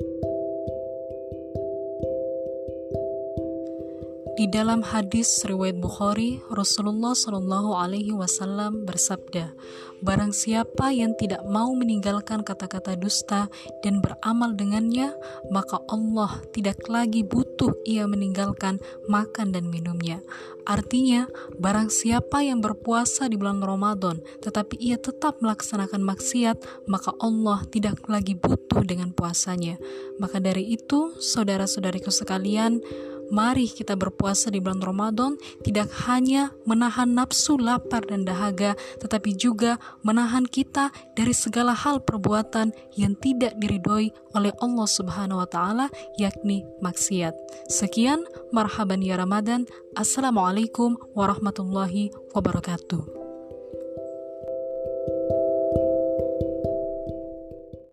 Thank you. Di dalam hadis riwayat Bukhari, Rasulullah Shallallahu Alaihi Wasallam bersabda, "Barang siapa yang tidak mau meninggalkan kata-kata dusta dan beramal dengannya, maka Allah tidak lagi butuh ia meninggalkan makan dan minumnya." Artinya, barang siapa yang berpuasa di bulan Ramadan, tetapi ia tetap melaksanakan maksiat, maka Allah tidak lagi butuh dengan puasanya. Maka dari itu, saudara-saudariku sekalian, Mari kita berpuasa di bulan Ramadan tidak hanya menahan nafsu lapar dan dahaga, tetapi juga menahan kita dari segala hal perbuatan yang tidak diridhoi oleh Allah Subhanahu wa taala yakni maksiat. Sekian marhaban ya Ramadan. Assalamualaikum warahmatullahi wabarakatuh.